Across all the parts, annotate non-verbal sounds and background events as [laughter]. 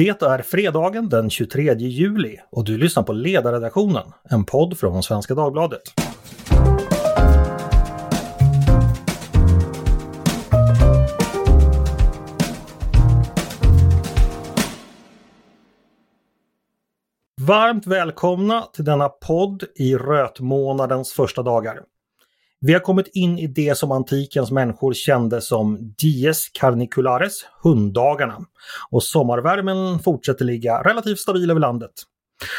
Det är fredagen den 23 juli och du lyssnar på Ledarredaktionen, en podd från Svenska Dagbladet. Varmt välkomna till denna podd i rötmånadens första dagar. Vi har kommit in i det som antikens människor kände som dies carniculares, hunddagarna. Och sommarvärmen fortsätter ligga relativt stabil över landet.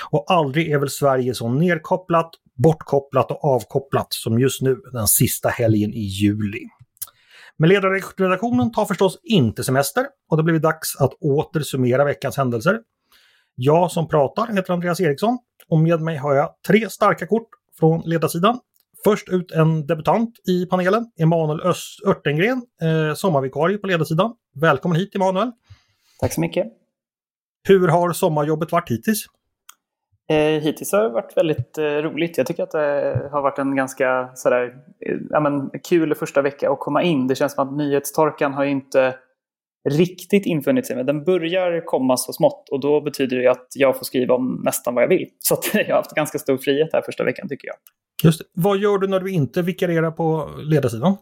Och aldrig är väl Sverige så nerkopplat, bortkopplat och avkopplat som just nu den sista helgen i juli. Men ledarredaktionen tar förstås inte semester och det blir dags att åter summera veckans händelser. Jag som pratar heter Andreas Eriksson och med mig har jag tre starka kort från ledarsidan Först ut en debutant i panelen, Emanuel Örtengren, eh, sommarvikarie på ledarsidan. Välkommen hit Emanuel! Tack så mycket! Hur har sommarjobbet varit hittills? Eh, hittills har det varit väldigt eh, roligt. Jag tycker att det har varit en ganska sådär, eh, ja, men, kul första vecka att komma in. Det känns som att nyhetstorkan har inte riktigt infunnit sig. Men den börjar komma så smått och då betyder det att jag får skriva om nästan vad jag vill. Så [laughs] jag har haft ganska stor frihet här första veckan tycker jag. Just det. Vad gör du när du inte vikarierar på ledarsidan?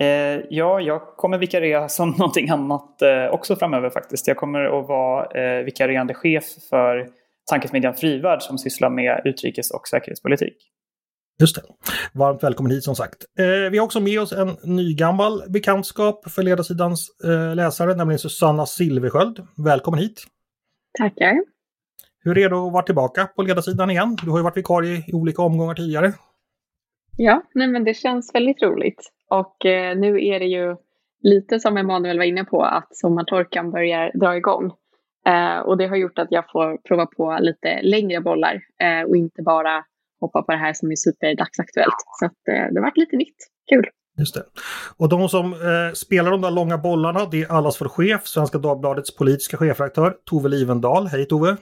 Eh, ja, jag kommer vikariera [laughs] som någonting annat eh, också framöver faktiskt. Jag kommer att vara eh, vikarierande chef för tankesmedjan Frivärd som sysslar med utrikes och säkerhetspolitik. Just det. Varmt välkommen hit som sagt. Eh, vi har också med oss en nygammal bekantskap för ledarsidans eh, läsare, nämligen Susanna Silversköld. Välkommen hit! Tackar! Hur är det att vara tillbaka på ledarsidan igen? Du har ju varit vikarie i olika omgångar tidigare. Ja, nej men det känns väldigt roligt. Och eh, nu är det ju lite som Emanuel var inne på att sommartorkan börjar dra igång. Eh, och det har gjort att jag får prova på lite längre bollar eh, och inte bara hoppa på det här som är superdagsaktuellt. Så att, eh, det har varit lite nytt. Kul! Just det. Och de som eh, spelar de där långa bollarna, det är allas för chef, Svenska Dagbladets politiska chefredaktör Tove Livendal. Hej Tove!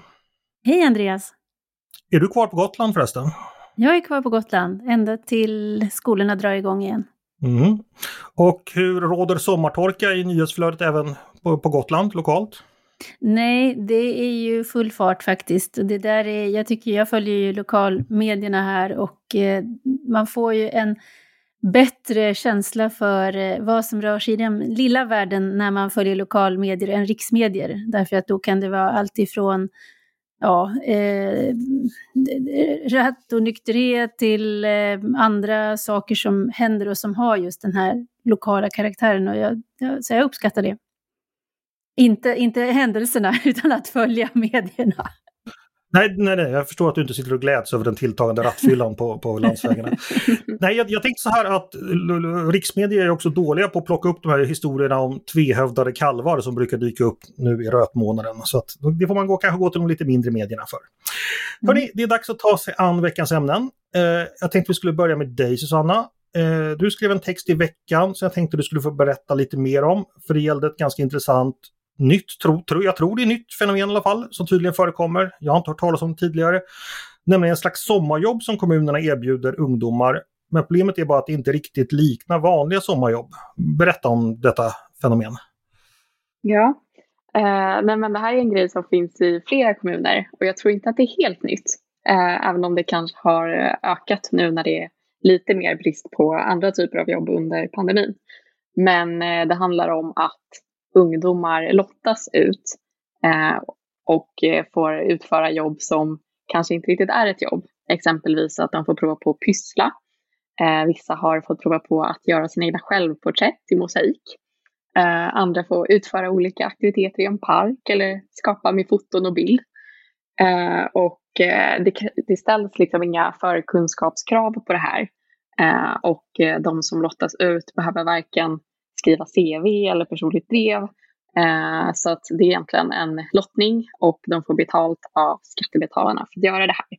Hej Andreas! Är du kvar på Gotland förresten? Jag är kvar på Gotland, ända till skolorna drar igång igen. Mm. Och hur råder sommartorka i nyhetsflödet även på, på Gotland lokalt? Nej, det är ju full fart faktiskt. Det där är, jag tycker jag följer ju lokalmedierna här och eh, man får ju en bättre känsla för eh, vad som rör sig i den lilla världen när man följer lokalmedier än riksmedier. Därför att då kan det vara allt ifrån ja, eh, rattonykterhet till eh, andra saker som händer och som har just den här lokala karaktären. Och jag, jag, så jag uppskattar det. Inte, inte händelserna, [laughs] utan att följa medierna. Nej, nej, nej, jag förstår att du inte sitter och gläds över den tilltagande rattfyllan på, på landsvägarna. [laughs] nej, jag, jag tänkte så här att riksmedia är också dåliga på att plocka upp de här historierna om tvehövdade kalvar som brukar dyka upp nu i rötmånaden. Så att det får man gå, kanske gå till de lite mindre medierna för. Mm. Hörrni, det är dags att ta sig an veckans ämnen. Eh, jag tänkte vi skulle börja med dig Susanna. Eh, du skrev en text i veckan som jag tänkte du skulle få berätta lite mer om. För det gällde ett ganska intressant nytt, tro, tro, jag tror det är nytt fenomen i alla fall, som tydligen förekommer. Jag har inte hört talas om det tidigare. Nämligen en slags sommarjobb som kommunerna erbjuder ungdomar. Men problemet är bara att det inte riktigt liknar vanliga sommarjobb. Berätta om detta fenomen. Ja, eh, nej, men det här är en grej som finns i flera kommuner och jag tror inte att det är helt nytt. Eh, även om det kanske har ökat nu när det är lite mer brist på andra typer av jobb under pandemin. Men eh, det handlar om att ungdomar lottas ut eh, och eh, får utföra jobb som kanske inte riktigt är ett jobb. Exempelvis att de får prova på att pyssla. Eh, vissa har fått prova på att göra sina egna självporträtt i mosaik. Eh, andra får utföra olika aktiviteter i en park eller skapa med foton och bild. Eh, och eh, det, det ställs liksom inga förkunskapskrav på det här. Eh, och eh, de som lottas ut behöver varken skriva CV eller personligt brev. Eh, så att det är egentligen en lottning och de får betalt av skattebetalarna för att göra det här.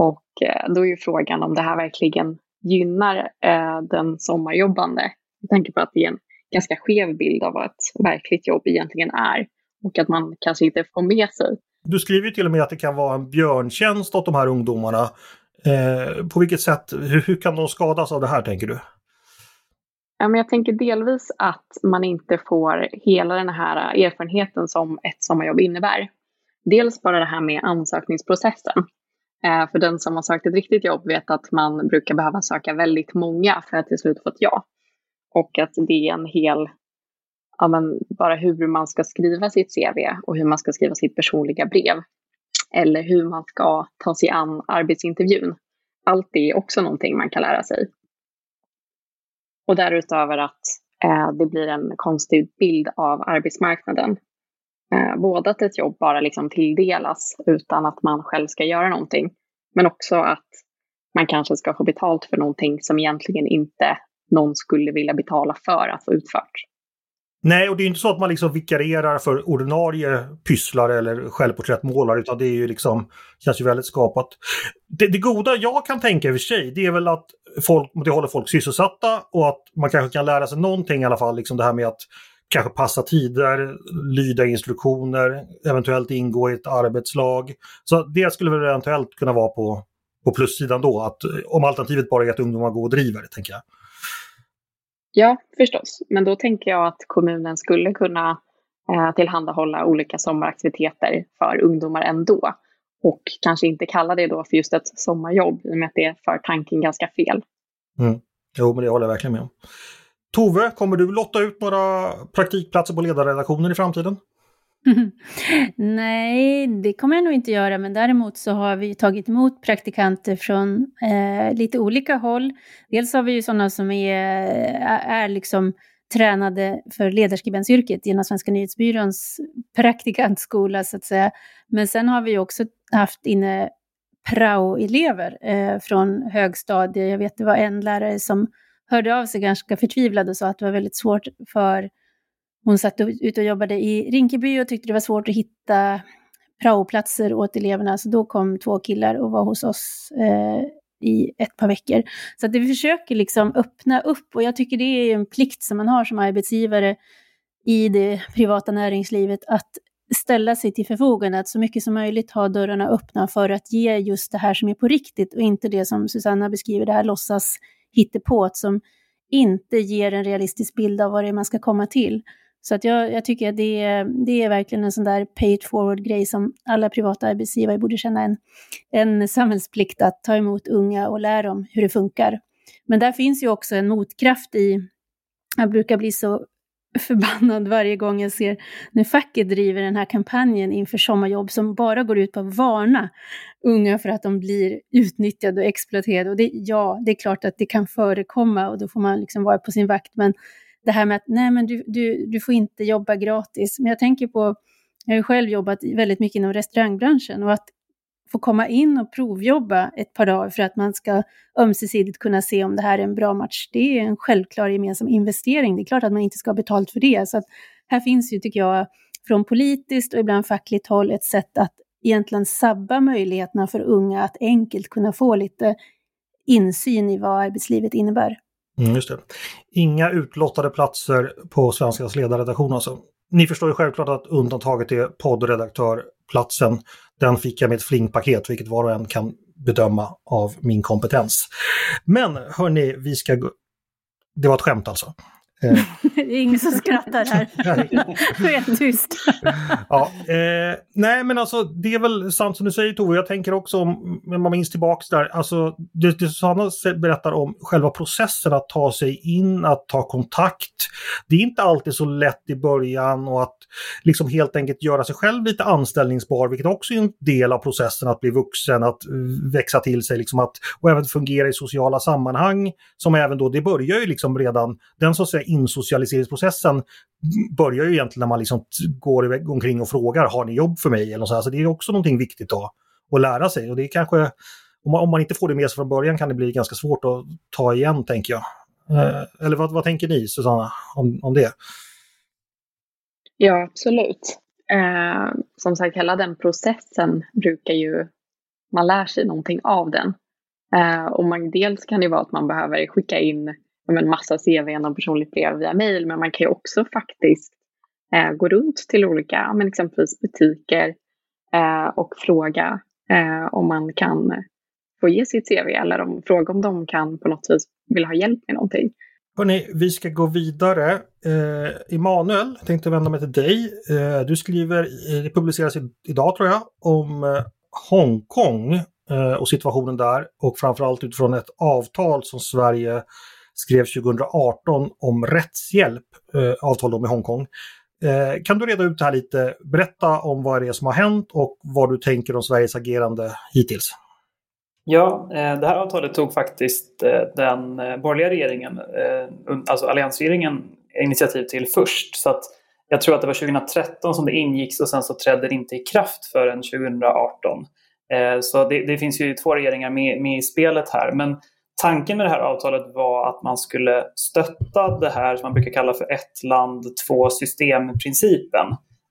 Och eh, då är ju frågan om det här verkligen gynnar eh, den sommarjobbande. Jag tänker på att det är en ganska skev bild av vad ett verkligt jobb egentligen är och att man kanske inte får med sig. Du skriver ju till och med att det kan vara en björntjänst åt de här ungdomarna. Eh, på vilket sätt, hur, hur kan de skadas av det här tänker du? Ja, men jag tänker delvis att man inte får hela den här erfarenheten som ett sommarjobb innebär. Dels bara det här med ansökningsprocessen. Eh, för den som har sökt ett riktigt jobb vet att man brukar behöva söka väldigt många för att till slut få ett ja. Och att det är en hel, ja, men bara hur man ska skriva sitt CV och hur man ska skriva sitt personliga brev. Eller hur man ska ta sig an arbetsintervjun. Allt det är också någonting man kan lära sig. Och därutöver att eh, det blir en konstig bild av arbetsmarknaden. Eh, både att ett jobb bara liksom tilldelas utan att man själv ska göra någonting. Men också att man kanske ska få betalt för någonting som egentligen inte någon skulle vilja betala för att få utfört. Nej, och det är inte så att man liksom vikarierar för ordinarie pysslare eller självporträttmålare utan det är ju liksom, känns ju väldigt skapat. Det, det goda jag kan tänka i och för sig, det är väl att folk, det håller folk sysselsatta och att man kanske kan lära sig någonting i alla fall, liksom det här med att kanske passa tider, lyda instruktioner, eventuellt ingå i ett arbetslag. Så det skulle väl eventuellt kunna vara på, på plussidan då, att om alternativet bara är att ungdomar går och driver, tänker jag. Ja, förstås. Men då tänker jag att kommunen skulle kunna eh, tillhandahålla olika sommaraktiviteter för ungdomar ändå. Och kanske inte kalla det då för just ett sommarjobb i och med att det för tanken ganska fel. Mm. Jo, men det håller jag verkligen med om. Tove, kommer du lotta ut några praktikplatser på ledarredaktioner i framtiden? [laughs] Nej, det kommer jag nog inte göra, men däremot så har vi tagit emot praktikanter från eh, lite olika håll. Dels har vi ju sådana som är, eh, är liksom tränade för ledarskribensyrket genom Svenska nyhetsbyråns praktikantskola så att säga. Men sen har vi också haft inne prao-elever eh, från högstadiet. Jag vet det var en lärare som hörde av sig ganska förtvivlad och sa att det var väldigt svårt för hon satt ute och jobbade i Rinkeby och tyckte det var svårt att hitta praoplatser åt eleverna. Så då kom två killar och var hos oss eh, i ett par veckor. Så att vi försöker liksom öppna upp och jag tycker det är en plikt som man har som arbetsgivare i det privata näringslivet att ställa sig till förfogande, att så mycket som möjligt ha dörrarna öppna för att ge just det här som är på riktigt och inte det som Susanna beskriver, det här låtsas hittepåt som inte ger en realistisk bild av vad det är man ska komma till. Så att jag, jag tycker att det är, det är verkligen en sån där pay it forward-grej som alla privata arbetsgivare borde känna en, en samhällsplikt att ta emot unga och lära dem hur det funkar. Men där finns ju också en motkraft i, jag brukar bli så förbannad varje gång jag ser när facket driver den här kampanjen inför sommarjobb som bara går ut på att varna unga för att de blir utnyttjade och exploaterade. Och det, ja, det är klart att det kan förekomma och då får man liksom vara på sin vakt. Men det här med att nej, men du, du, du får inte jobba gratis. Men jag tänker på, jag har själv jobbat väldigt mycket inom restaurangbranschen och att få komma in och provjobba ett par dagar för att man ska ömsesidigt kunna se om det här är en bra match. Det är en självklar gemensam investering. Det är klart att man inte ska ha betalt för det. Så att här finns ju, tycker jag, från politiskt och ibland fackligt håll ett sätt att egentligen sabba möjligheterna för unga att enkelt kunna få lite insyn i vad arbetslivet innebär. Mm, just det. Inga utlottade platser på Svenskans ledarredaktion alltså. Ni förstår ju självklart att undantaget är poddredaktörplatsen. Den fick jag med ett flingpaket, vilket var och en kan bedöma av min kompetens. Men hörni, vi ska gå... Det var ett skämt alltså. Eh, det är ingen som skrattar här. [laughs] Helt tyst. ja, eh, nej men alltså det är väl sant som du säger Tove. Jag tänker också om man minns tillbaks där. Alltså det, det Susanna berättar om själva processen att ta sig in, att ta kontakt. Det är inte alltid så lätt i början och att liksom helt enkelt göra sig själv lite anställningsbar, vilket också är en del av processen att bli vuxen, att växa till sig, liksom att, och även fungera i sociala sammanhang. Som även då, det börjar ju liksom redan, den så att säga insocialiseringsprocessen börjar ju egentligen när man liksom går omkring och frågar har ni jobb för mig? Eller så, här. så det är också någonting viktigt då, att lära sig. Och det är kanske, om man, om man inte får det med sig från början kan det bli ganska svårt att ta igen tänker jag. Eh, eller vad, vad tänker ni Susanna om, om det? Ja, absolut. Eh, som sagt, hela den processen brukar ju, man lär sig någonting av den. Eh, och man, dels kan det vara att man behöver skicka in en massa CV och personligt brev via mail, men man kan ju också faktiskt eh, gå runt till olika, men liksom exempelvis butiker eh, och fråga eh, om man kan få ge sitt CV eller om, fråga om de kan på något vis vill ha hjälp med någonting. Hörni, vi ska gå vidare. Eh, Emanuel, tänkte vända mig till dig. Eh, du skriver, eh, det publiceras idag tror jag, om eh, Hongkong eh, och situationen där och framförallt utifrån ett avtal som Sverige skrev 2018 om rättshjälp, eh, avtal med Hongkong. Eh, kan du reda ut det här lite? Berätta om vad det är som har hänt och vad du tänker om Sveriges agerande hittills. Ja, eh, det här avtalet tog faktiskt eh, den eh, borgerliga regeringen, eh, alltså alliansregeringen, initiativ till först. Så att jag tror att det var 2013 som det ingicks och sen så trädde det inte i kraft förrän 2018. Eh, så det, det finns ju två regeringar med, med i spelet här. Men Tanken med det här avtalet var att man skulle stötta det här som man brukar kalla för ett land, två system-principen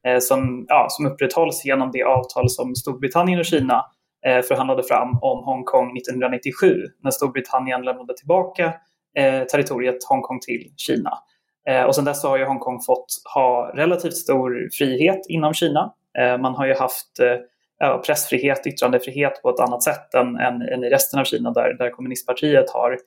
eh, som, ja, som upprätthålls genom det avtal som Storbritannien och Kina eh, förhandlade fram om Hongkong 1997 när Storbritannien lämnade tillbaka eh, territoriet Hongkong till Kina. Eh, och sedan dess har ju Hongkong fått ha relativt stor frihet inom Kina. Eh, man har ju haft eh, pressfrihet, yttrandefrihet på ett annat sätt än, än, än i resten av Kina där, där kommunistpartiet har,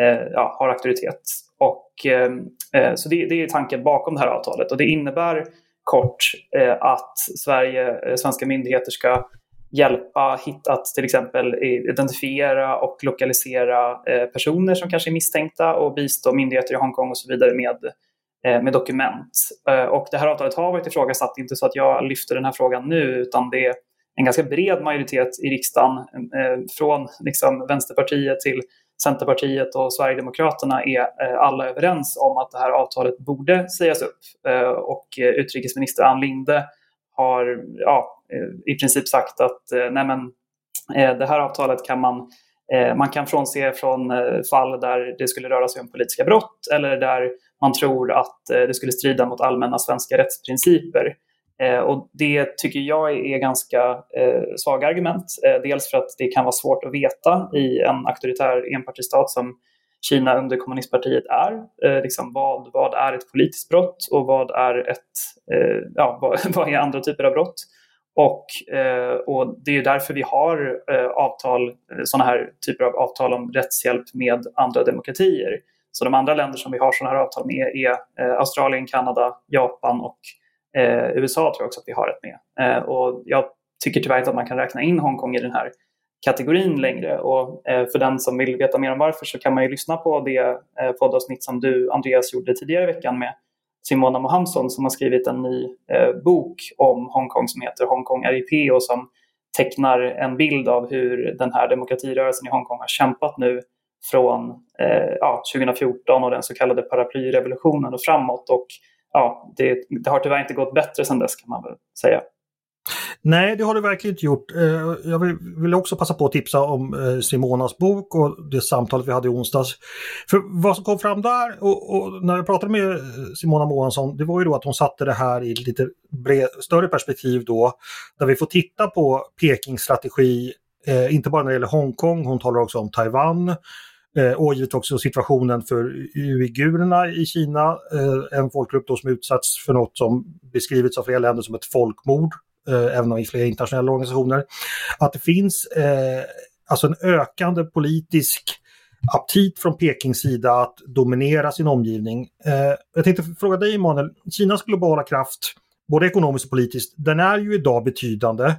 eh, ja, har auktoritet. Och, eh, eh så det, det, är tanken bakom det här avtalet och det innebär kort eh, att Sverige, eh, svenska myndigheter ska hjälpa att till exempel identifiera och lokalisera eh, personer som kanske är misstänkta och bistå myndigheter i Hongkong och så vidare med eh, med dokument. Eh, och det här avtalet har varit ifrågasatt, inte så att jag lyfter den här frågan nu, utan det en ganska bred majoritet i riksdagen eh, från liksom Vänsterpartiet till Centerpartiet och Sverigedemokraterna är eh, alla överens om att det här avtalet borde sägas upp. Eh, och eh, utrikesminister Ann Linde har ja, eh, i princip sagt att eh, nej men, det här avtalet kan man man kan frånse från fall där det skulle röra sig om politiska brott eller där man tror att det skulle strida mot allmänna svenska rättsprinciper. Eh, och det tycker jag är ganska eh, svaga argument. Eh, dels för att det kan vara svårt att veta i en auktoritär enpartistat som Kina under kommunistpartiet är. Eh, liksom vad, vad är ett politiskt brott och vad är, ett, eh, ja, [laughs] vad, vad, är andra typer av brott? Och, eh, och det är därför vi har eh, avtal, eh, sådana här typer av avtal om rättshjälp med andra demokratier. Så de andra länder som vi har sådana här avtal med är Australien, Kanada, Japan och Eh, USA tror jag också att vi har ett med. Eh, och jag tycker tyvärr inte att man kan räkna in Hongkong i den här kategorin längre. Och eh, för den som vill veta mer om varför så kan man ju lyssna på det eh, poddavsnitt som du, Andreas, gjorde tidigare i veckan med Simona Mohamsson som har skrivit en ny eh, bok om Hongkong som heter Hongkong RIP och som tecknar en bild av hur den här demokratirörelsen i Hongkong har kämpat nu från eh, ja, 2014 och den så kallade paraplyrevolutionen och framåt. Och ja, det, det, har tyvärr inte gått bättre sedan dess kan man väl säga. Nej, det har det verkligen inte gjort. Eh, jag vill också passa på att tipsa om eh, Simonas bok och det samtalet vi hade i onsdags. För vad som kom fram där och, och när jag pratade med eh, Simona Månsson, det var ju då att hon satte det här i lite bred, större perspektiv då, där vi får titta på Pekings strategi, eh, inte bara när det gäller Hongkong, hon talar också om Taiwan, Eh, och givetvis också situationen för uigurerna i Kina, eh, en folkgrupp då som utsatts för något som beskrivits av flera länder som ett folkmord, eh, även i flera internationella organisationer. Att det finns eh, alltså en ökande politisk aptit från Pekings sida att dominera sin omgivning. Eh, jag tänkte fråga dig Emanuel, Kinas globala kraft, både ekonomiskt och politiskt, den är ju idag betydande.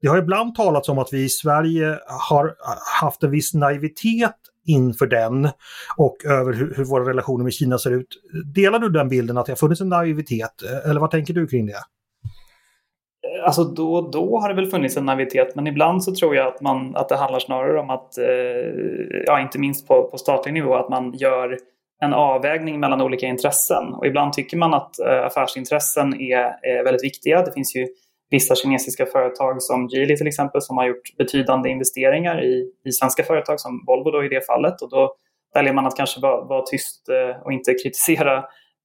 Det har ibland talats om att vi i Sverige har haft en viss naivitet inför den och över hur, hur, våra relationer med Kina ser ut. Delar du den bilden att det har funnits en naivitet eh, eller vad tänker du kring det? Eh, alltså då och då har det väl funnits en naivitet men ibland så tror jag att, man, att det handlar snarare om att, eh, ja inte minst på, på statlig nivå, att man gör en avvägning mellan olika intressen. Och ibland tycker man att eh, affärsintressen är, är väldigt viktiga. Det finns ju vissa kinesiska företag som Geely till exempel som har gjort betydande investeringar i, i svenska företag som Volvo då i det fallet och då väljer man att kanske vara, vara tyst eh, och inte kritisera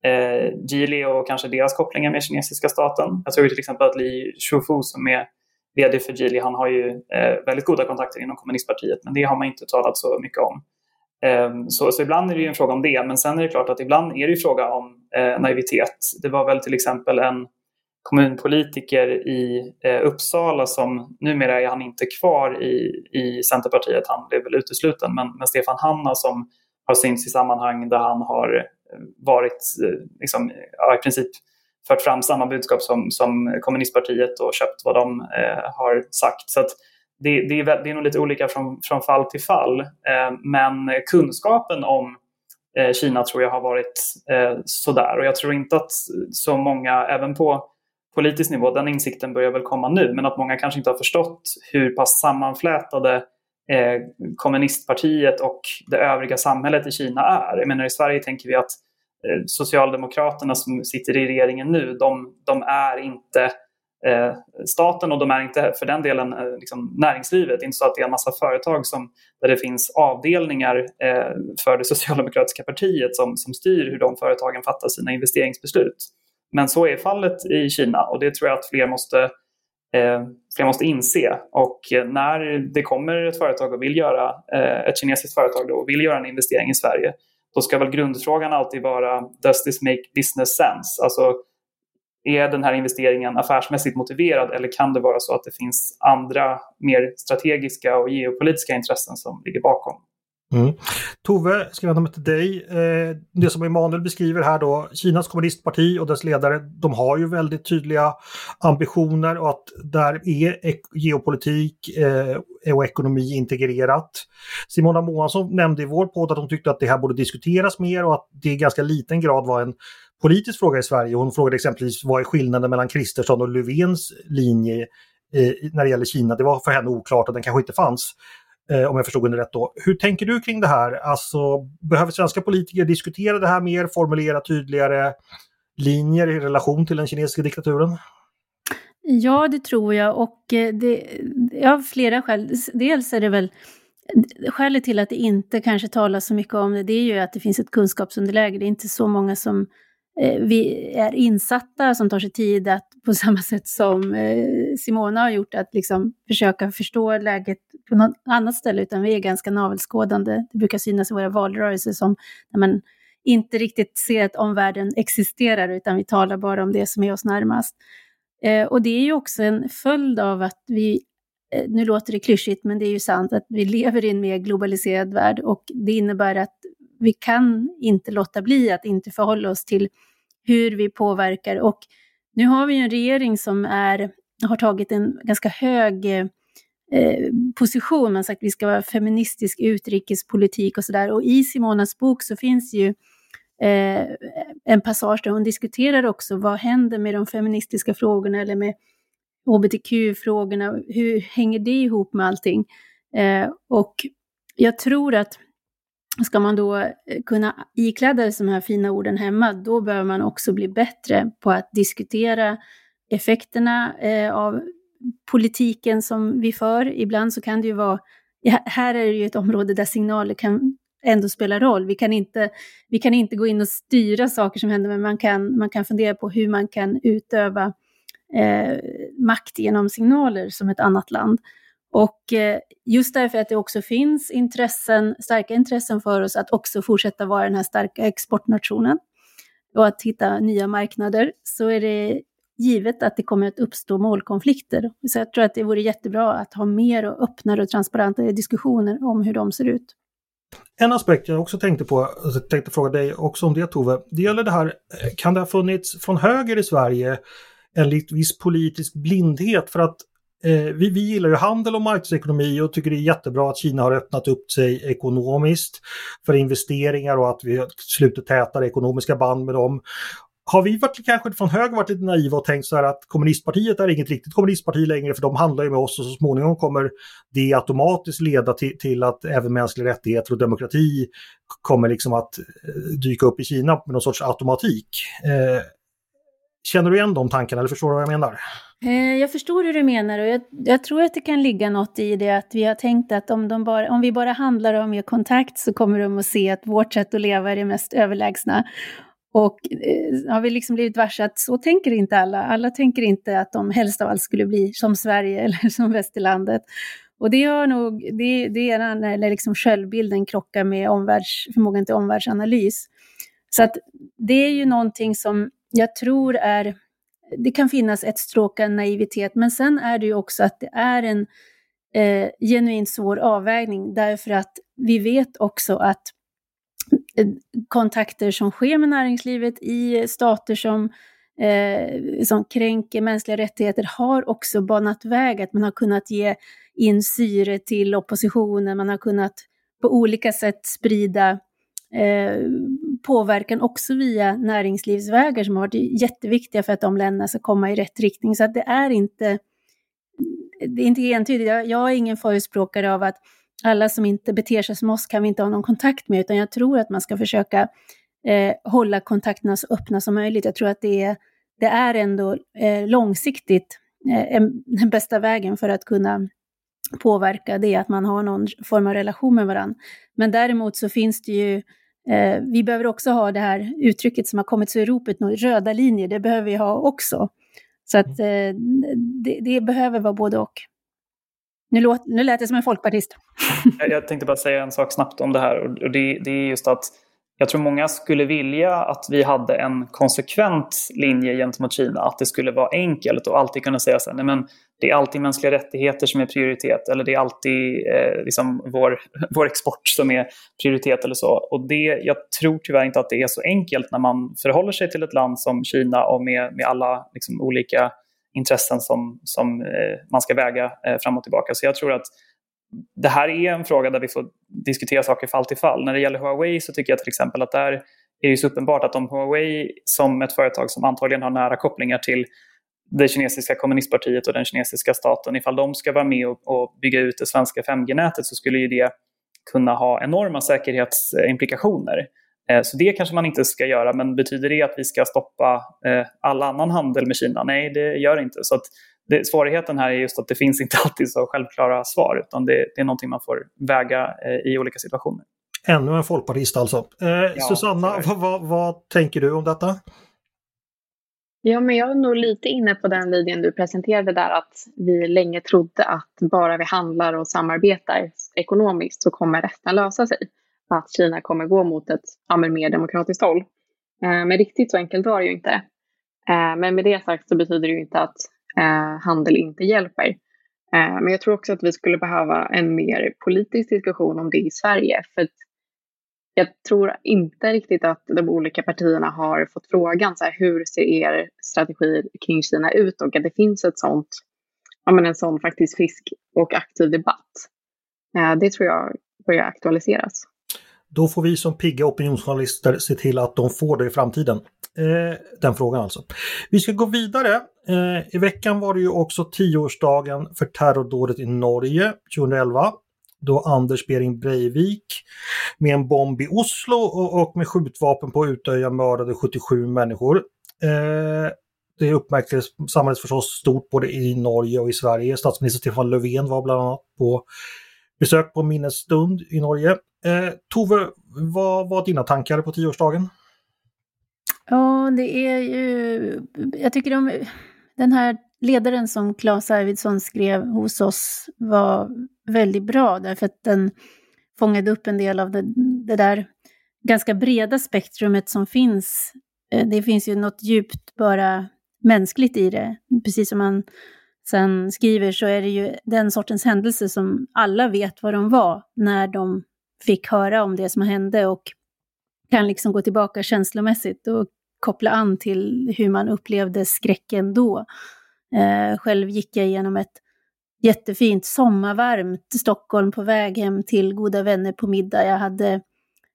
eh, Geely och kanske deras kopplingar med kinesiska staten. Jag tror till exempel att Li Shufu som är vd för Geely, han har ju eh, väldigt goda kontakter inom kommunistpartiet men det har man inte talat så mycket om. Eh, så, så, ibland är det ju en fråga om det men sen är det klart att ibland är det ju fråga om eh, naivitet. Det var väl till exempel en kommunpolitiker i eh, Uppsala som numera är han inte kvar i, i Centerpartiet, han blev väl utesluten, men, men Stefan Hanna som har synts i sammanhang där han har eh, varit eh, liksom, ja, i princip fört fram samma budskap som, som kommunistpartiet och köpt vad de eh, har sagt. Så det, det, är, det är nog lite olika från, från fall till fall. Eh, men kunskapen om eh, Kina tror jag har varit eh, sådär och jag tror inte att så många, även på politisk nivå, den insikten börjar väl komma nu, men att många kanske inte har förstått hur pass sammanflätade eh, kommunistpartiet och det övriga samhället i Kina är. Jag menar i Sverige tänker vi att Eh, Socialdemokraterna som sitter i regeringen nu, de, de är inte eh, staten och de är inte för den delen eh, liksom näringslivet. Det är inte så att det är en massa företag som, där det finns avdelningar eh, för det socialdemokratiska partiet som, som styr hur de företagen fattar sina investeringsbeslut. Men så är fallet i Kina och det tror jag att fler måste, eh, fler måste inse. Och eh, när det kommer ett företag och vill göra, eh, ett kinesiskt företag då, och vill göra en investering i Sverige då ska väl grundfrågan alltid vara Does this make business sense? Alltså, är den här investeringen affärsmässigt motiverad eller kan det vara så att det finns andra mer strategiska och geopolitiska intressen som ligger bakom? Mm. Tove, ska vända mig till dig. Eh, det som Emanuel beskriver här då, Kinas kommunistparti och dess ledare, de har ju väldigt tydliga ambitioner och att där är geopolitik eh, och ekonomi integrerat. Simona Månsson nämnde i vår podd att hon tyckte att det här borde diskuteras mer och att det i ganska liten grad var en politisk fråga i Sverige. Hon frågade exempelvis vad är skillnaden mellan Kristersson och Löfvens linje eh, när det gäller Kina. Det var för henne oklart och den kanske inte fanns Eh, om jag förstod henne rätt då. Hur tänker du kring det här? Alltså, behöver svenska politiker diskutera det här mer, formulera tydligare linjer i relation till den kinesiska diktaturen? Ja, det tror jag och det det, av flera skäl. Dels är det väl Skälet till att det inte kanske talas så mycket om det, det är ju att det finns ett kunskapsunderläge. Det är inte så många som Eh, vi är insatta, som tar sig tid att på [laughs] samma sätt som eh, Simona har gjort, att liksom försöka förstå läget på något annat ställe, utan vi är ganska navelskådande. Det brukar synas i våra valrörelser som när man inte riktigt ser att omvärlden existerar, utan vi talar bara om det som är oss närmast. Eh, och det är ju också en följd av att vi eh, nu låter det klyschigt, men det är ju sant att vi lever i en mer globaliserad värld och det innebär att vi kan inte låta bli att inte förhålla oss till hur vi påverkar. Och nu har vi en regering som är, har tagit en ganska hög eh, position. Man sagt att vi ska vara feministisk utrikespolitik och sådär. Och i Simonas bok så finns ju eh, en passage där hon diskuterar också vad händer med de feministiska frågorna eller med hbtq-frågorna. Hur hänger det ihop med allting? Eh, och jag tror att Ska man då eh, kunna ikläda sig de här fina orden hemma, då behöver man också bli bättre på att diskutera effekterna eh, av politiken som vi för. Ibland så kan det ju vara, här är det ju ett område där signaler kan ändå spela roll. Vi kan inte, vi kan inte gå in och styra saker som händer, men man kan, man kan fundera på hur man kan utöva eh, makt genom signaler som ett annat land. Och eh, just därför att det också finns intressen, starka intressen för oss att också fortsätta vara den här starka exportnationen och att hitta nya marknader, så är det givet att det kommer att uppstå målkonflikter. Så jag tror att det vore jättebra att ha mer och öppnare och transparentare diskussioner om hur de ser ut. En aspekt jag också tänkte på, jag tänkte fråga dig också om det Tove, det gäller det här, eh, kan det ha funnits från höger i Sverige en viss politisk blindhet för att Eh, vi, vi gillar ju handel och marknadsekonomi och tycker det är jättebra att Kina har öppnat upp sig ekonomiskt för investeringar och att vi sluter tätare ekonomiska band med dem. Har vi varit, kanske från höger varit lite naiva och tänkt så här att kommunistpartiet är inget riktigt kommunistparti längre för de handlar ju med oss och så småningom kommer det automatiskt leda till, till att även mänskliga rättigheter och demokrati kommer liksom att eh, dyka upp i Kina med någon sorts automatik. Eh, känner du igen de tankarna eller förstår du vad jag menar? Eh, jag förstår hur du menar och jag, jag, tror att det kan ligga något i det att vi har tänkt att om, de bara, om vi bara handlar och har mer kontakt så kommer de att se att vårt sätt att leva är det mest överlägsna. Och eh, har vi liksom blivit varse att så tänker inte alla. Alla tänker inte att de helst av allt skulle bli som Sverige [laughs] eller som västerlandet. Och det, gör nog, det, det är när liksom självbilden krockar med omvärlds, förmågan till omvärldsanalys. Så att det är ju någonting som jag tror är det kan finnas ett stråk av naivitet, men sen är det ju också att det är en eh, genuint svår avvägning därför att vi vet också att eh, kontakter som sker med näringslivet i stater som, eh, som kränker mänskliga rättigheter har också banat väg, att man har kunnat ge in syre till oppositionen, man har kunnat på olika sätt sprida eh, påverkan också via näringslivsvägar som har varit jätteviktiga för att de länderna ska komma i rätt riktning. Så att det är inte, det är inte entydigt. Jag, jag är ingen förespråkare av att alla som inte beter sig som oss kan vi inte ha någon kontakt med, utan jag tror att man ska försöka eh, hålla kontakterna så öppna som möjligt. Jag tror att det är, det är ändå eh, långsiktigt eh, den bästa vägen för att kunna påverka det, att man har någon form av relation med varandra. Men däremot så finns det ju Eh, vi behöver också ha det här uttrycket som har kommit så i ropet röda linjer, det behöver vi ha också. Så att eh, det, det, behöver vara både och. Nu, låt, nu lät det som en folkpartist. [laughs] Jag tänkte bara säga en sak snabbt om det här och det, det är just att jag tror många skulle vilja att vi hade en konsekvent linje gentemot Kina. Att det skulle vara enkelt och alltid kunna säga så här, nej men det är alltid mänskliga rättigheter som är prioritet eller det är alltid eh, liksom vår, [laughs] vår export som är prioritet eller så. Och det, jag tror tyvärr inte att det är så enkelt när man förhåller sig till ett land som Kina och med, med alla liksom, olika intressen som, som eh, man ska väga eh, fram och tillbaka. Så jag tror att det här är en fråga där vi får diskutera saker fall till fall. När det gäller Huawei så tycker jag till exempel att där är det så uppenbart att om Huawei som ett företag som antagligen har nära kopplingar till det kinesiska kommunistpartiet och den kinesiska staten, ifall de ska vara med och, och bygga ut det svenska 5G-nätet så skulle ju det kunna ha enorma säkerhetsimplikationer. Eh, så det kanske man inte ska göra, men betyder det att vi ska stoppa eh, all annan handel med Kina? Nej, det gör det inte. Så det, svårigheten här är just att det finns inte [laughs] alltid så självklara svar, utan det, det är någonting man får väga eh, i olika situationer. Ännu en folkpartist alltså. Eh, ja, Susanna, vad, vad, vad tänker du om detta? Ja, men jag är nog lite inne på den linjen du presenterade där att vi länge trodde att bara vi handlar och samarbetar ekonomiskt så kommer resten lösa sig. Att Kina kommer gå mot ett ja, mer demokratiskt håll. Eh, men riktigt så enkelt var det ju inte. Eh, men med det sagt så betyder det ju inte att eh, handel inte hjälper. Men jag tror också att vi skulle behöva en mer politisk diskussion om det i Sverige. För jag tror inte riktigt att de olika partierna har fått frågan så här, hur ser er strategi kring Kina ut och att det finns ett sånt, ja, men en sån faktiskt frisk och aktiv debatt. Eh, det tror jag börjar aktualiseras. Då får vi som pigga opinionsjournalister se till att de får det i framtiden. Eh, den frågan alltså. Vi ska gå vidare. Eh, I veckan var det ju också tioårsdagen för terrordådet i Norge 2011 då Anders Behring Breivik med en bomb i Oslo och, och med skjutvapen på Utöja mördade 77 människor. Eh, det uppmärksammades förstås stort både i Norge och i Sverige. Statsminister Stefan Löfven var bland annat på besök på minnesstund i Norge. Eh, Tove, vad var dina tankar på tioårsdagen? Ja, det är ju... Jag tycker de, den här ledaren som Claes Arvidsson skrev hos oss var väldigt bra därför att den fångade upp en del av det, det där ganska breda spektrumet som finns. Eh, det finns ju något djupt bara mänskligt i det. Precis som man sen skriver så är det ju den sortens händelser som alla vet vad de var när de fick höra om det som hände och kan liksom gå tillbaka känslomässigt och koppla an till hur man upplevde skräcken då. Eh, själv gick jag igenom ett jättefint sommarvarmt Stockholm på väg hem till goda vänner på middag. Jag hade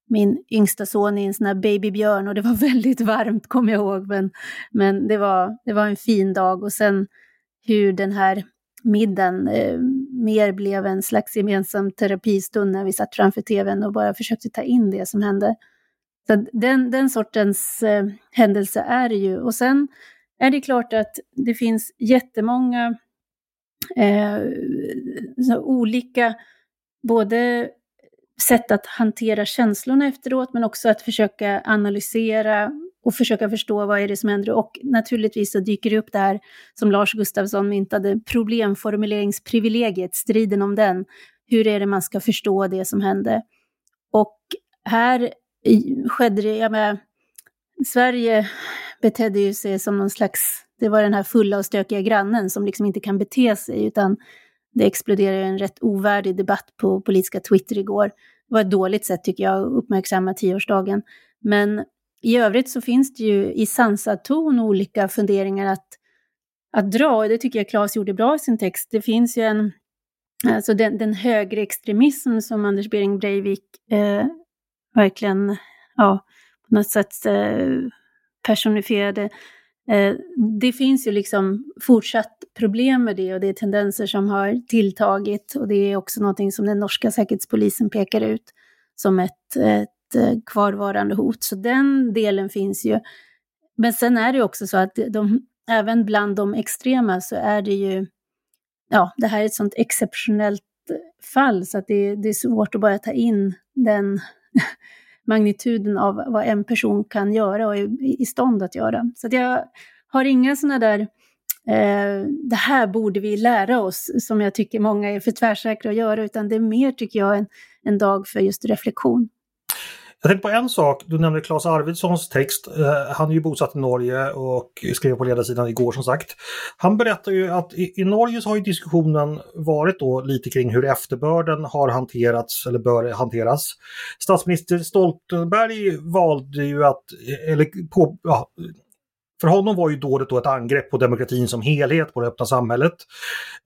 min yngsta son i en sån här babybjörn och det var [laughs] väldigt varmt kommer jag ihåg. Men, men det, var, det var en fin dag och sen hur den här middagen eh, mer blev en slags gemensam terapistund när vi satt framför tvn och bara försökte ta in det som hände. Så den, den sortens eh, händelse är det ju. Och sen är det klart att det finns jättemånga eh, olika, både sätt att hantera känslorna efteråt, men också att försöka analysera och försöka förstå vad är det som händer. Och naturligtvis så dyker det upp det här som Lars Gustafsson myntade, problemformuleringsprivilegiet, striden om den. Hur är det man ska förstå det som hände? Och här skedde det, jag med, Sverige betedde ju sig som någon slags, det var den här fulla och stökiga grannen som liksom inte kan bete sig, utan det exploderade en rätt ovärdig debatt på politiska Twitter igår. Det var ett dåligt sätt tycker jag att uppmärksamma tioårsdagen. Men i övrigt så finns det ju i sansad ton olika funderingar att, att dra och det tycker jag Claes gjorde bra i sin text. Det finns ju en, alltså den, den högerextremism som Anders Behring Breivik eh, verkligen, ja, på något sätt eh, personifierade. Eh, det finns ju liksom fortsatt problem med det och det är tendenser som har tilltagit och det är också någonting som den norska säkerhetspolisen pekar ut som ett, ett eh, kvarvarande hot. Så den delen finns ju. Men sen är det också så att de, även bland de extrema så är det ju, ja, det här är ett sånt exceptionellt fall så att det, det är svårt att bara ta in den [laughs] magnituden av vad en person kan göra och är i stånd att göra. Så att jag har inga sådana där, eh, det här borde vi lära oss, som jag tycker många är för tvärsäkra att göra, utan det är mer, tycker jag, en, en dag för just reflektion. Jag tänkte på en sak, du nämnde Claes Arvidssons text. Eh, han är ju bosatt i Norge och skrev på ledarsidan igår som sagt. Han berättar ju att i, i, Norge så har ju diskussionen varit då lite kring hur efterbörden har hanterats eller bör hanteras. Statsminister Stoltenberg valde ju att, eller på, ja, för honom var ju dådet då ett angrepp på demokratin som helhet, på det öppna samhället.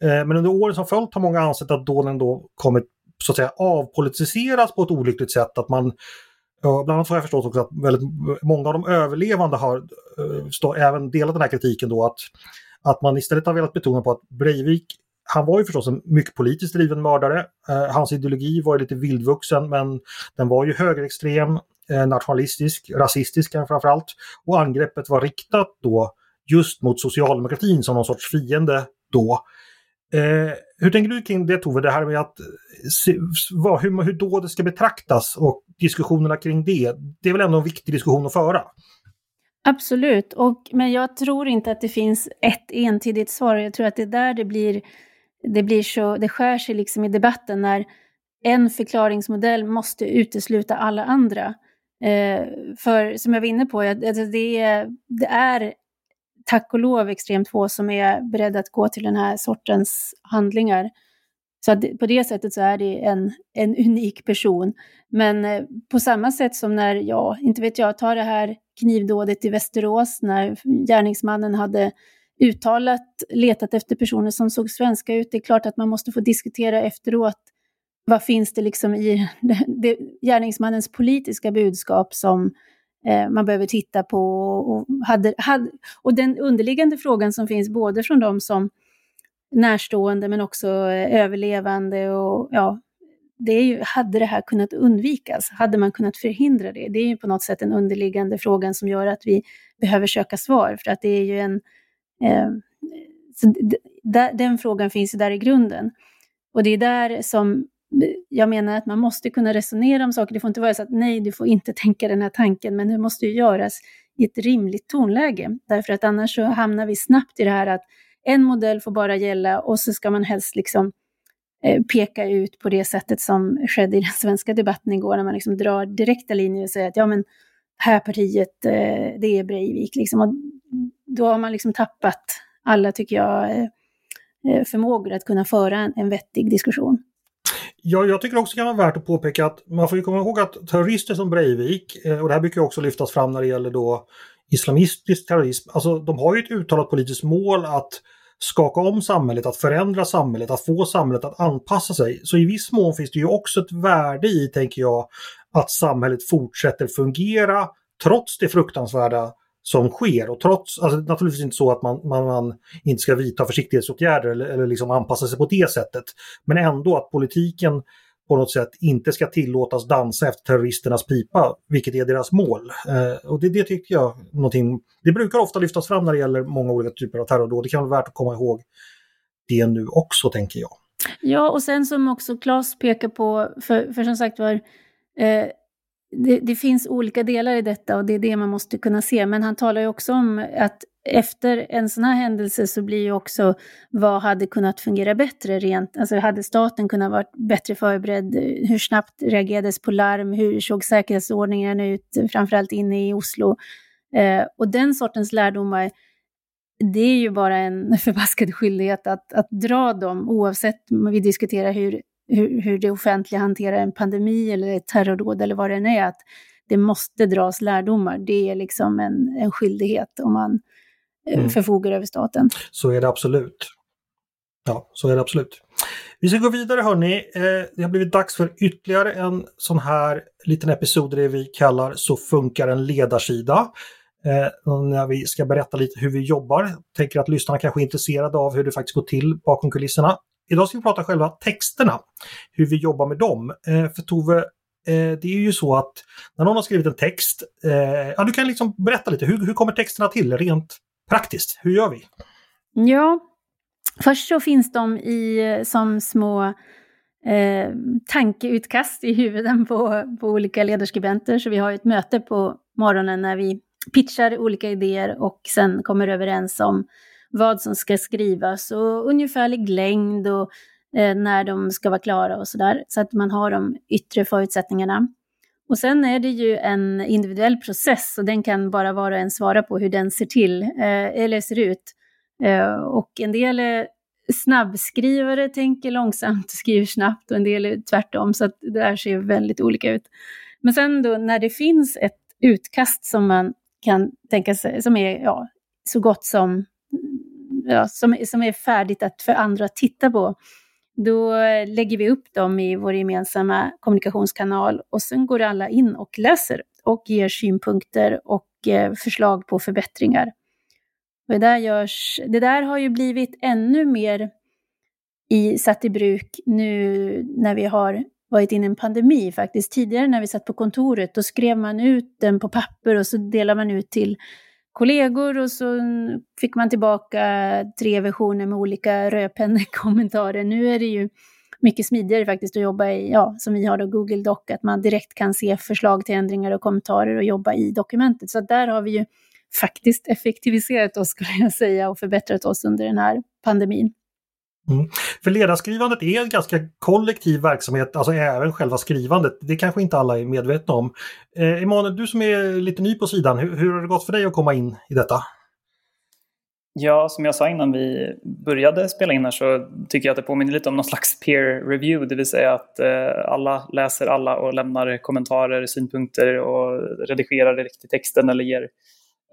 Eh, men under åren som följt har många ansett att dåden då kommit så att säga avpolitiseras på ett olyckligt sätt. Att man Ja, bland annat har jag förstått också att väldigt många av de överlevande har eh, stå, även delat den här kritiken då att, att man istället har velat betona på att Breivik, han var ju förstås en mycket politiskt driven mördare. Uh, hans ideologi var ju lite vildvuxen men den var ju högerextrem, uh, nationalistisk, rasistisk framförallt. Och angreppet var riktat då just mot socialdemokratin som någon sorts fiende då. Eh, hur tänker du kring det Tove, det här med att eh, se, vad, hur, hur då det ska betraktas och diskussionerna kring det. Det är väl ändå en viktig diskussion att föra? Absolut, och, men jag tror inte att det finns ett entydigt svar. Jag tror att det är där det blir, det blir så, det skär sig liksom i debatten när en förklaringsmodell måste utesluta alla andra. Eh, för som jag var inne på, det, alltså det är tack och lov extremt få som är beredda att gå till den här sortens handlingar. Så att på det sättet så är det en, en unik person. Men eh, på samma sätt som när, ja, inte vet jag, ta det här knivdådet i Västerås när gärningsmannen hade uttalat letat efter personer som såg svenska ut. Det är klart att man måste få diskutera efteråt. Vad finns det liksom i [laughs] det, det, gärningsmannens politiska budskap som eh, Eh, man behöver titta på? Och, hade, hade, och den underliggande frågan som finns både från de som närstående men också eh, överlevande och ja, det är ju, hade det här kunnat undvikas? Hade man kunnat förhindra det? Det är ju på något sätt den underliggande frågan som gör att vi behöver söka svar, för att det är ju en... Eh, den frågan finns ju där i grunden. Och det är där som jag menar att man måste kunna resonera om saker. Det får inte vara så att nej, du får inte tänka den här tanken, men det måste ju göras i ett rimligt tonläge. Därför att annars så hamnar vi snabbt i det här att en modell får bara gälla och så ska man helst liksom eh, peka ut på det sättet som skedde i den [laughs] svenska debatten igår, när man liksom drar direkta linjer och säger att ja men här partiet, eh, det är Breivik. Liksom. Och då har man liksom tappat alla, tycker jag, eh, förmågor att kunna föra en vettig diskussion. Ja, jag tycker också det kan vara värt att påpeka att man får ju komma ihåg att terrorister som Breivik, eh, och det här brukar också lyftas fram när det gäller då islamistisk terrorism, alltså de har ju ett uttalat politiskt mål att skaka om samhället, att förändra samhället, att få samhället att anpassa sig. Så i viss mån finns det ju också ett värde i, tänker jag, att samhället fortsätter fungera trots det fruktansvärda som sker. Och trots, alltså naturligtvis inte så att man, man, man inte ska vidta försiktighetsåtgärder eller, eller liksom anpassa sig på det sättet. Men ändå att politiken på något sätt inte ska tillåtas dansa efter terroristernas pipa, vilket är deras mål. Eh, och det, det tycker jag någonting, det brukar ofta lyftas fram när det gäller många olika typer av terrordåd. Det kan vara värt att komma ihåg det nu också, tänker jag. Ja, och sen som också Claes pekar på, för, för som sagt var, eh, det, det, finns olika delar i detta och det är det man måste kunna se. Men han talar ju också om att efter en sån här händelse så blir ju också vad hade kunnat fungera bättre rent, alltså hade staten kunnat vara bättre förberedd? Hur snabbt reagerades på larm? Hur såg säkerhetsordningen ut, framförallt inne i Oslo? Eh, och den sortens lärdomar, det är ju bara en [laughs] förbaskad skyldighet att, att dra dem, oavsett om vi diskuterar hur hur, hur det offentliga hanterar en pandemi eller ett terrordåd eller vad det än är, att det måste dras lärdomar. Det är liksom en, en skyldighet om man eh, mm. förfogar över staten. Så är det absolut. Ja, så är det absolut. Vi ska gå vidare hörni. Eh, det har blivit dags för ytterligare en sån här liten episod där vi kallar Så funkar en ledarsida. Eh, när vi ska berätta lite hur vi jobbar. Tänker att lyssnarna kanske är intresserade av hur det faktiskt går till bakom kulisserna. Idag ska vi prata själva texterna, hur vi jobbar med dem. Eh, för Tove, eh, det är ju så att när någon har skrivit en text, eh, ja du kan liksom berätta lite, hur, hur kommer texterna till rent praktiskt? Hur gör vi? Ja, Först så finns de i, eh, som små eh, tankeutkast i huvuden på, på olika ledarskribenter. Så vi har ett möte på morgonen när vi pitchar olika idéer och sen kommer överens om vad som ska skrivas och ungefärlig längd och eh, när de ska vara klara och sådär. Så att man har de yttre förutsättningarna. Och sen är det ju en individuell process och den kan bara var och en svara på hur den ser till, eh, eller ser ut. Eh, och en del är snabbskrivare, tänker långsamt och skriver snabbt och en del är tvärtom, så att det där ser väldigt olika ut. Men sen då när det finns ett utkast som man kan tänka sig, som är ja, så gott som, ja, som, som är färdigt att för andra att titta på, då lägger vi upp dem i vår gemensamma kommunikationskanal och sen går alla in och läser och ger synpunkter och eh, förslag på förbättringar. Och det, där görs, det där har ju blivit ännu mer i, satt i bruk nu när vi har varit inne i en pandemi faktiskt. Tidigare när vi satt på kontoret, då skrev man ut den på papper och så delade man ut till kollegor och så fick man tillbaka tre versioner med olika rödpennekommentarer. Nu är det ju mycket smidigare faktiskt att jobba i, ja, som vi har då, Google Doc, att man direkt kan se förslag till ändringar och kommentarer och jobba i dokumentet. Så där har vi ju faktiskt effektiviserat oss, skulle jag säga, och förbättrat oss under den här pandemin. Mm. För ledarskrivandet är en ganska kollektiv verksamhet, alltså även själva skrivandet. Det kanske inte alla är medvetna om. Eh, Emanuel, du som är lite ny på sidan, hur, hur har det gått för dig att komma in i detta? Ja, som jag sa innan vi började spela in här så tycker jag att det påminner lite om någon slags peer review, det vill säga att eh, alla läser alla och lämnar kommentarer, synpunkter och redigerar direkt i texten eller ger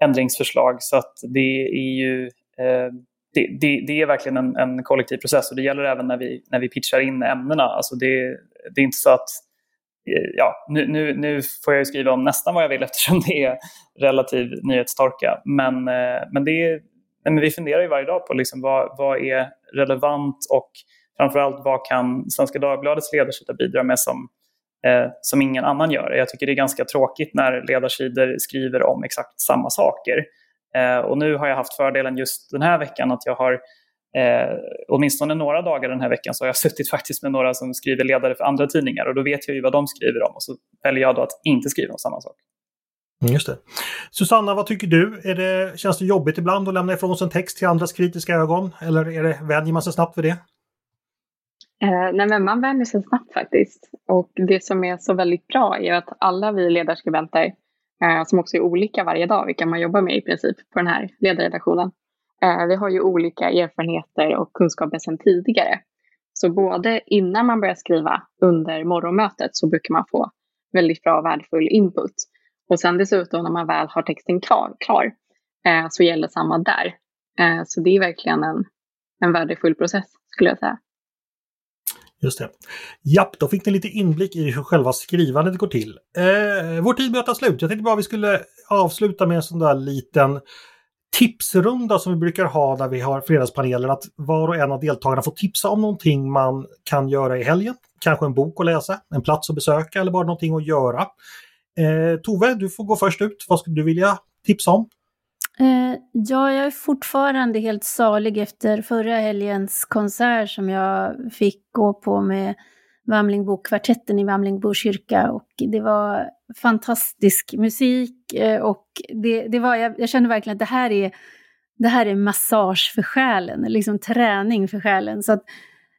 ändringsförslag. Så att det är ju eh, det, det, det, är verkligen en, en, kollektiv process och det gäller även när vi, när vi pitchar in ämnena. Alltså det, det är inte så att eh, ja, nu, nu, nu får jag skriva om nästan vad jag vill [laughs] eftersom det är relativ nyhetstorka. Men, eh, men, det är, men vi funderar ju varje dag på liksom vad, vad är relevant och framförallt vad kan Svenska Dagbladets ledarsida bidra med som, eh, som ingen annan gör. Jag tycker det är ganska tråkigt när ledarsidor skriver om exakt samma saker. Eh, och nu har jag haft fördelen just den här veckan att jag har eh, åtminstone några dagar den här veckan så har jag [laughs] suttit faktiskt med några som skriver ledare för andra tidningar och då vet jag ju vad de skriver om och så väljer jag då att inte skriva om samma sak. Mm, just det. Susanna, vad tycker du? Är det, känns det jobbigt ibland att lämna ifrån sig en text till andras kritiska ögon? Eller är det, vänjer man sig snabbt vid det? Eh, nej, men man vänjer sig snabbt faktiskt. Och det som är så väldigt bra är att alla vi ledarskribenter, Eh, som också är olika varje dag, vilka man jobbar med i princip på den här ledarredaktionen, eh, vi har ju olika erfarenheter och kunskaper sedan tidigare. Så både innan man börjar skriva under morgonmötet så brukar man få väldigt bra och värdefull input. Och sen dessutom när man väl har texten klar, klar eh, så gäller samma där. Eh, så det är verkligen en, en värdefull process skulle jag säga. Just det. Japp, då fick ni lite inblick i hur själva skrivandet går till. Eh, vår tid börjar ta slut. Jag tänkte bara vi skulle avsluta med en sån där liten tipsrunda som vi brukar ha när vi har fredagspanelen. Att var och en av deltagarna får tipsa om någonting man kan göra i helgen. Kanske en bok att läsa, en plats att besöka eller bara någonting att göra. Eh, Tove, du får gå först ut. Vad skulle du vilja tipsa om? Eh, ja, jag är fortfarande helt salig efter förra helgens konsert som jag fick gå på med Vamlingbokvartetten i Vamlingbo kyrka. Och det var fantastisk musik eh, och det, det var, jag, jag, kände verkligen att det här är, det här är massage för själen, liksom träning för själen. Så att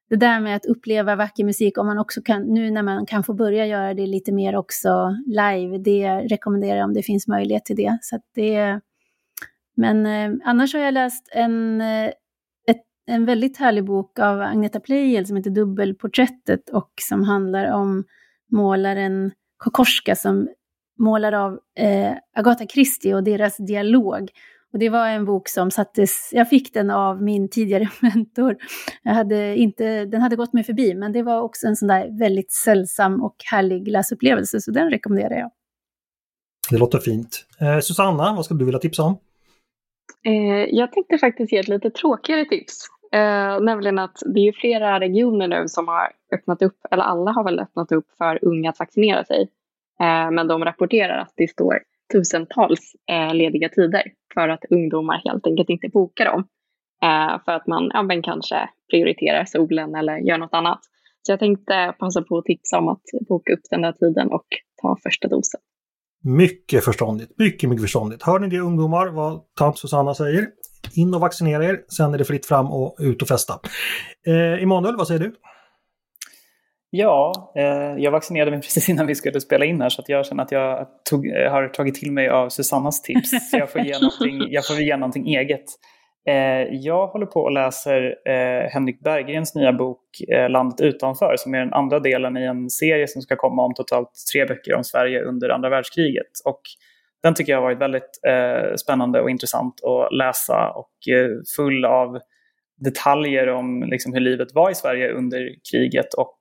det där med att uppleva vacker musik, om man också kan, nu när man kan få börja göra det lite mer också live, det rekommenderar jag om det finns möjlighet till det. Så det men eh, annars har jag läst en, eh, ett en väldigt härlig bok av Agneta Pleijel som heter Dubbelporträttet och som handlar om målaren Kokorska som målar av eh, Agatha Christie och deras dialog. Och det var en bok som sattes, jag fick den av min tidigare [laughs] mentor. Jag hade inte, den hade gått mig förbi, men det var också en sån där väldigt sällsam och härlig läsupplevelse, så den rekommenderar jag. Det låter fint. Eh, Susanna, vad skulle du vilja tipsa om? Eh, jag tänkte faktiskt ge ett lite tråkigare tips. Eh, nämligen att det är flera regioner nu som har öppnat upp, eller alla har väl öppnat upp för unga att vaccinera sig. Eh, men de rapporterar att det står tusentals eh, lediga tider för att ungdomar helt enkelt inte bokar dem. Eh, för att man ja, men kanske prioriterar solen eller gör något annat. Så jag tänkte passa på att tipsa om att boka upp den där tiden och ta första dosen. Mycket förståndigt, mycket, mycket förståndigt. Hör ni det ungdomar, vad tant Susanna säger? In och vaccinera er, sen är det fritt fram och ut och festa. Eh, Emanuel, vad säger du? Ja, eh, jag vaccinerade mig [laughs] precis innan vi skulle spela in här så att jag känner att jag tog, eh, har tagit till mig av Susannas tips. Så jag får ge någonting, jag får ge någonting eget. Eh, jag håller på och läser eh, Henrik Berggrens nya bok eh, Landet utanför som är den andra delen i en serie som ska komma om totalt tre böcker om Sverige under andra världskriget. Och den tycker jag har varit väldigt spännande och intressant att läsa och full av detaljer om liksom, hur livet var i Sverige under kriget och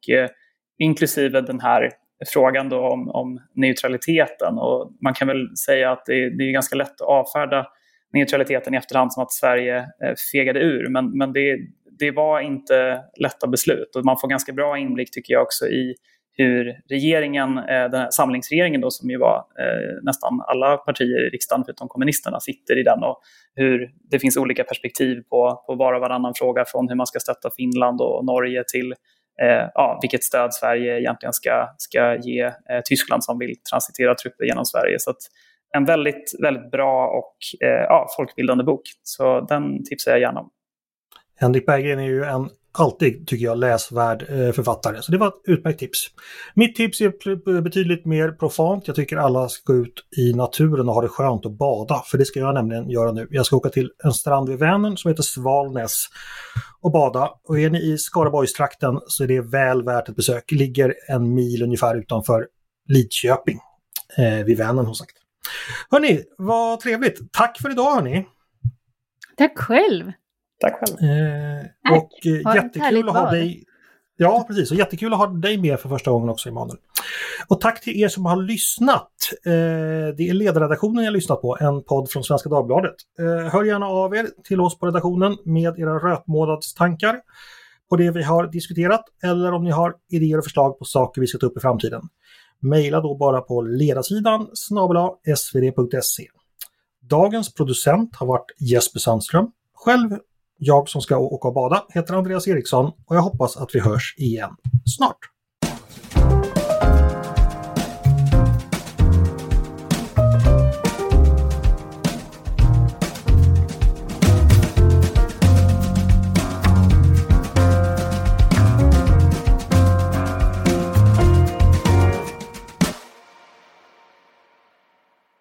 inklusive den här frågan då om, om neutraliteten. Och man kan väl säga att det, det är ganska lätt att avfärda neutraliteten i efterhand som att Sverige eh, fegade ur. Men, men det, det var inte lätta beslut och man får ganska bra inblick tycker jag också i hur regeringen, eh, den här samlingsregeringen då som ju var eh, nästan alla partier i riksdagen förutom kommunisterna sitter i den och hur det finns olika perspektiv på, på var och varannan fråga från hur man ska stötta Finland och Norge till eh, ja, vilket stöd Sverige egentligen ska, ska ge eh, Tyskland som vill transitera trupper genom Sverige. Så att en väldigt, väldigt bra och eh, ja, folkbildande bok. Så den tipsar jag gärna om. Henrik Berggren är ju en alltid, tycker jag, läsvärd eh, författare. Så det var ett utmärkt tips. Mitt tips är eh, betydligt mer profant. Jag tycker alla ska gå ut i naturen och ha det skönt och bada. För det ska jag nämligen göra nu. Jag ska åka till en strand vid Vänern som heter Svalnäs och bada. Och är ni i Skaraborgstrakten så är det väl värt ett besök. Ligger en mil ungefär utanför Lidköping. Eh, vid Vänern som sagt. Hörni, vad trevligt. Tack för idag hörni. Tack själv. Tack själv. Eh, och eh, jättekul att ha dig. Ja, precis. Och jättekul att ha dig med för första gången också, Emanuel. Och tack till er som har lyssnat. Eh, det är ledarredaktionen jag lyssnat på, en podd från Svenska Dagbladet. Eh, hör gärna av er till oss på redaktionen med era rötmånadstankar på det vi har diskuterat eller om ni har idéer och förslag på saker vi ska ta upp i framtiden. Maila då bara på ledarsidan snabel svd.se. Dagens producent har varit Jesper Sandström. Själv, jag som ska åka och bada, heter Andreas Eriksson och jag hoppas att vi hörs igen snart.